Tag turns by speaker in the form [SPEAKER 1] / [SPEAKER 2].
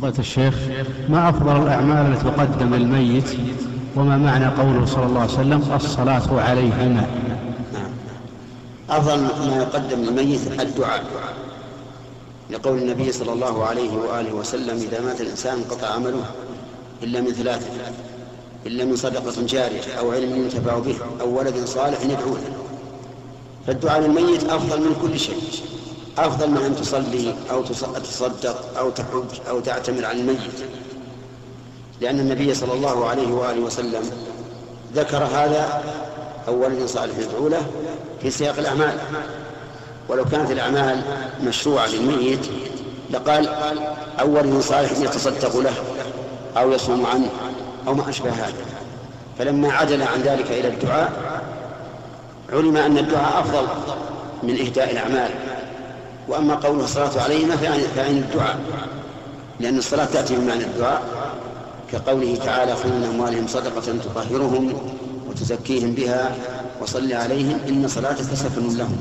[SPEAKER 1] فضيلة الشيخ ما أفضل الأعمال التي تقدم للميت؟ وما معنى قوله صلى الله عليه وسلم الصلاة عليهما
[SPEAKER 2] نعم. أفضل ما يقدم للميت الدعاء. لقول النبي صلى الله عليه وآله وسلم إذا مات الإنسان انقطع عمله إلا من ثلاثة إلا من صدقة جارية أو علم ينتفع به أو ولد صالح يدعو له فالدعاء للميت أفضل من كل شيء. أفضل من أن تصلي أو تصدق أو تحج أو تعتمر عن الميت. لأن النبي صلى الله عليه وآله وسلم ذكر هذا أو ولد صالح يدعو له في سياق الأعمال. ولو كانت الأعمال مشروعة للميت لقال أو ولد صالح يتصدق له أو يصوم عنه أو ما أشبه هذا. فلما عدل عن ذلك إلى الدعاء علم أن الدعاء أفضل من إهداء الأعمال. وأما قوله الصلاة عليهما فعن الدعاء لأن الصلاة تأتي بمعنى الدعاء كقوله تعالى خذ من أموالهم صدقة تطهرهم وتزكيهم بها وصل عليهم إن صلاتك سكن لهم.